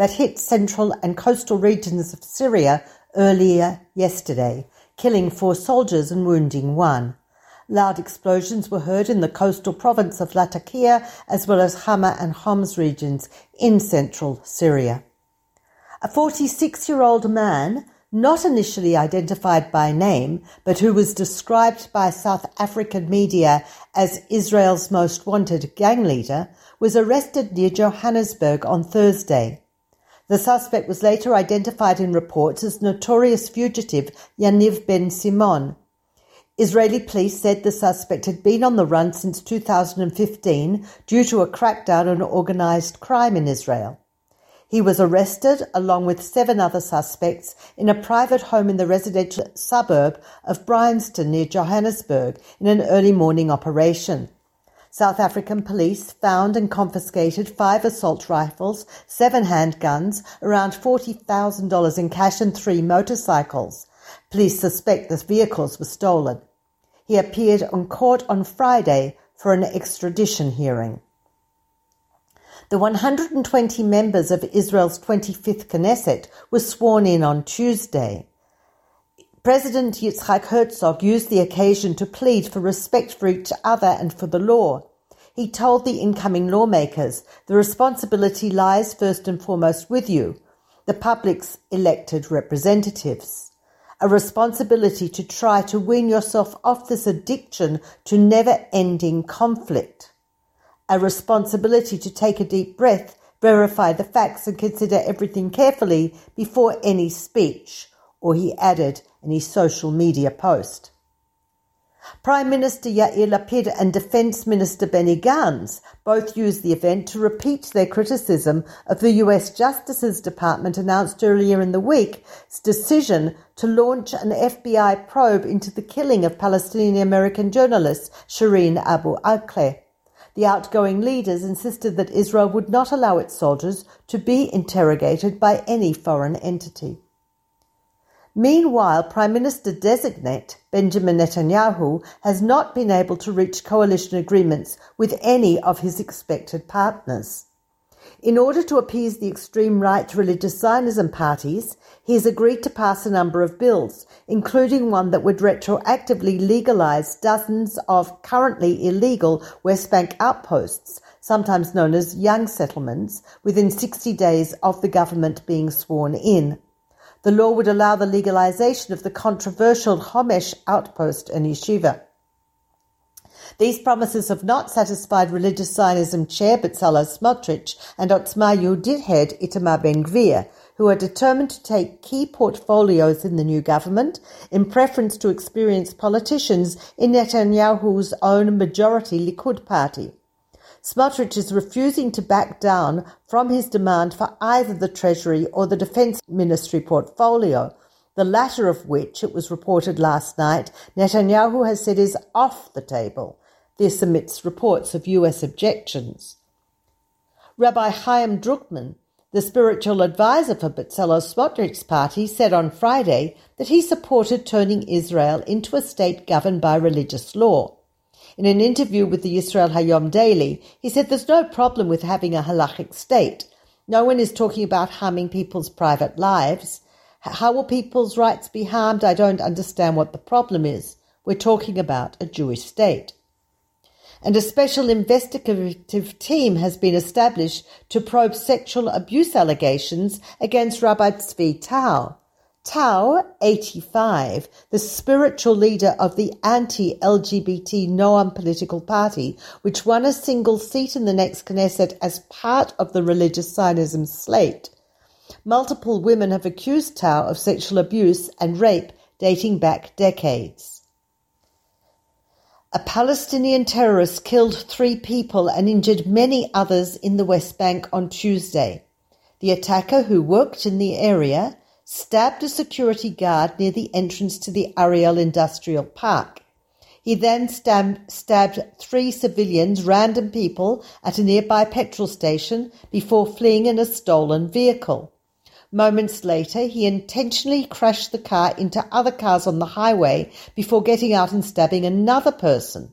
that hit central and coastal regions of Syria earlier yesterday, killing four soldiers and wounding one. Loud explosions were heard in the coastal province of Latakia as well as Hama and Homs regions in central Syria. A 46 year old man, not initially identified by name, but who was described by South African media as Israel's most wanted gang leader, was arrested near Johannesburg on Thursday. The suspect was later identified in reports as notorious fugitive Yaniv Ben Simon. Israeli police said the suspect had been on the run since 2015 due to a crackdown on organized crime in Israel. He was arrested along with seven other suspects in a private home in the residential suburb of Bryanston near Johannesburg in an early morning operation. South African police found and confiscated five assault rifles, seven handguns, around $40,000 in cash and three motorcycles. Police suspect the vehicles were stolen. He appeared on court on Friday for an extradition hearing. The 120 members of Israel's 25th Knesset were sworn in on Tuesday. President Yitzhak Herzog used the occasion to plead for respect for each other and for the law. He told the incoming lawmakers, the responsibility lies first and foremost with you, the public's elected representatives. A responsibility to try to wean yourself off this addiction to never ending conflict. A responsibility to take a deep breath, verify the facts, and consider everything carefully before any speech or he added in his social media post. Prime Minister Yair Lapid and Defence Minister Benny Gantz both used the event to repeat their criticism of the US Justice's Department announced earlier in the week's decision to launch an FBI probe into the killing of Palestinian American journalist Shireen Abu Akleh. The outgoing leaders insisted that Israel would not allow its soldiers to be interrogated by any foreign entity. Meanwhile, Prime Minister designate Benjamin Netanyahu has not been able to reach coalition agreements with any of his expected partners. In order to appease the extreme right religious Zionism parties, he has agreed to pass a number of bills, including one that would retroactively legalize dozens of currently illegal West Bank outposts, sometimes known as young settlements, within 60 days of the government being sworn in. The law would allow the legalization of the controversial Homesh outpost and yeshiva. These promises have not satisfied religious Zionism chair Bezalel Smotrich and Otzma Yehudit head Itamar Ben-Gvir, who are determined to take key portfolios in the new government in preference to experienced politicians in Netanyahu's own majority Likud party. Smotrich is refusing to back down from his demand for either the Treasury or the Defence Ministry portfolio, the latter of which, it was reported last night, Netanyahu has said is off the table. This amidst reports of US objections. Rabbi Chaim Druckman, the spiritual advisor for Bezalel Smotrich's party, said on Friday that he supported turning Israel into a state governed by religious law. In an interview with the Israel Hayom Daily, he said there's no problem with having a halachic state. No one is talking about harming people's private lives. How will people's rights be harmed? I don't understand what the problem is. We're talking about a Jewish state. And a special investigative team has been established to probe sexual abuse allegations against Rabbi Tzvi Tau. Tau, 85, the spiritual leader of the anti-LGBT Noam political party, which won a single seat in the next Knesset as part of the religious Zionism slate. Multiple women have accused Tau of sexual abuse and rape dating back decades. A Palestinian terrorist killed three people and injured many others in the West Bank on Tuesday. The attacker, who worked in the area, stabbed a security guard near the entrance to the Ariel Industrial Park. He then stabbed, stabbed three civilians, random people, at a nearby petrol station before fleeing in a stolen vehicle. Moments later, he intentionally crashed the car into other cars on the highway before getting out and stabbing another person.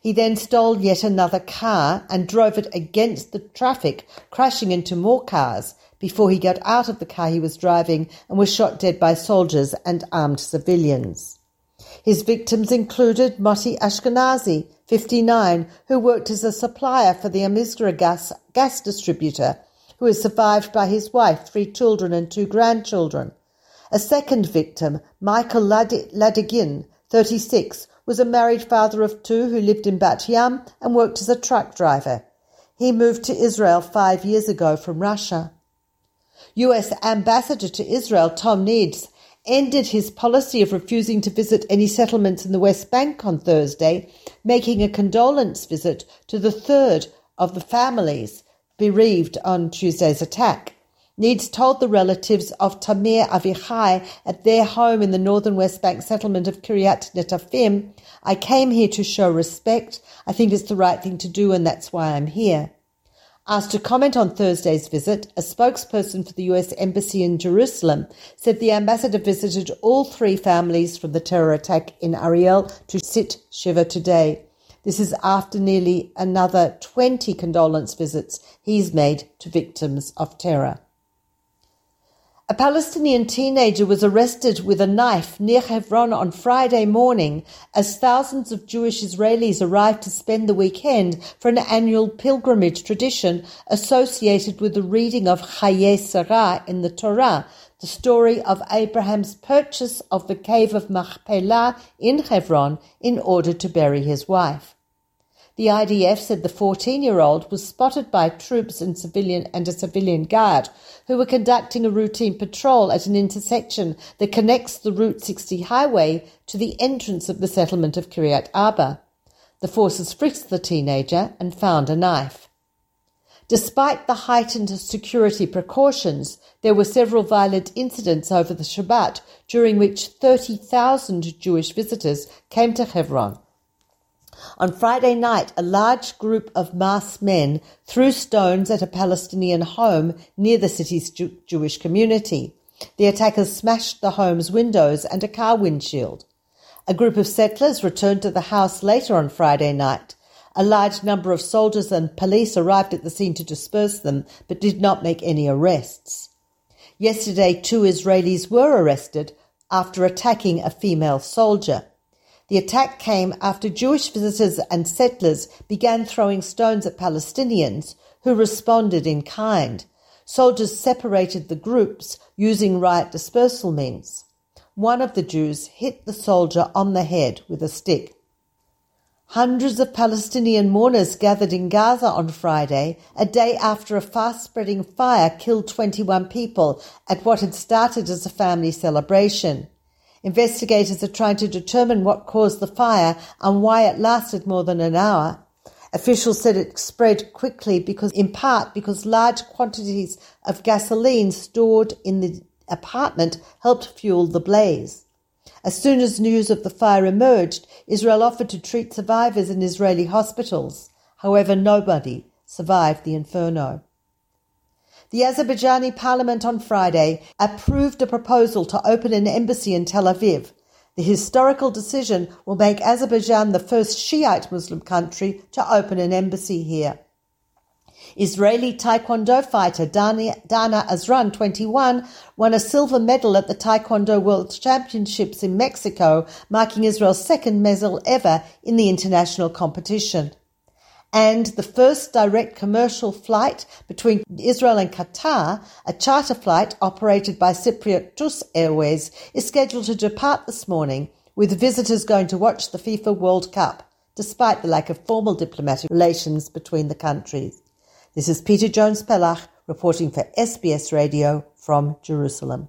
He then stole yet another car and drove it against the traffic, crashing into more cars before he got out of the car he was driving and was shot dead by soldiers and armed civilians. His victims included Moti Ashkenazi, 59, who worked as a supplier for the Amisragas, gas distributor, who is survived by his wife, three children, and two grandchildren. A second victim, Michael Ladigin, 36, was a married father of two who lived in Bat Yam and worked as a truck driver. He moved to Israel five years ago from Russia. US Ambassador to Israel Tom Nides ended his policy of refusing to visit any settlements in the West Bank on Thursday, making a condolence visit to the third of the families bereaved on Tuesday's attack. Nides told the relatives of Tamir Avichai at their home in the northern West Bank settlement of Kiryat Netafim, I came here to show respect. I think it's the right thing to do, and that's why I'm here. Asked to comment on Thursday's visit, a spokesperson for the US Embassy in Jerusalem said the ambassador visited all three families from the terror attack in Ariel to sit Shiva today. This is after nearly another 20 condolence visits he's made to victims of terror. A Palestinian teenager was arrested with a knife near Hebron on Friday morning as thousands of Jewish Israelis arrived to spend the weekend for an annual pilgrimage tradition associated with the reading of Chayei Sarah in the Torah, the story of Abraham's purchase of the cave of Machpelah in Hebron in order to bury his wife. The IDF said the 14 year old was spotted by troops and civilian and a civilian guard who were conducting a routine patrol at an intersection that connects the Route 60 highway to the entrance of the settlement of Kiryat Arba. The forces frisked the teenager and found a knife. Despite the heightened security precautions, there were several violent incidents over the Shabbat during which 30,000 Jewish visitors came to Hebron on Friday night, a large group of masked men threw stones at a Palestinian home near the city's Jew- Jewish community. The attackers smashed the home's windows and a car windshield. A group of settlers returned to the house later on Friday night. A large number of soldiers and police arrived at the scene to disperse them, but did not make any arrests. Yesterday, two Israelis were arrested after attacking a female soldier. The attack came after Jewish visitors and settlers began throwing stones at Palestinians, who responded in kind. Soldiers separated the groups using riot dispersal means. One of the Jews hit the soldier on the head with a stick. Hundreds of Palestinian mourners gathered in Gaza on Friday, a day after a fast spreading fire killed 21 people at what had started as a family celebration. Investigators are trying to determine what caused the fire and why it lasted more than an hour. Officials said it spread quickly because, in part, because large quantities of gasoline stored in the apartment helped fuel the blaze. As soon as news of the fire emerged, Israel offered to treat survivors in Israeli hospitals. However, nobody survived the inferno. The Azerbaijani parliament on Friday approved a proposal to open an embassy in Tel Aviv. The historical decision will make Azerbaijan the first Shiite Muslim country to open an embassy here. Israeli Taekwondo fighter Dana, Azran, 21, won a silver medal at the Taekwondo World Championships in Mexico, marking Israel's second medal ever in the international competition and the first direct commercial flight between Israel and Qatar, a charter flight operated by Cypriot Tus Airways, is scheduled to depart this morning, with visitors going to watch the FIFA World Cup, despite the lack of formal diplomatic relations between the countries. This is Peta Jones Pellach reporting for SBS Radio from Jerusalem.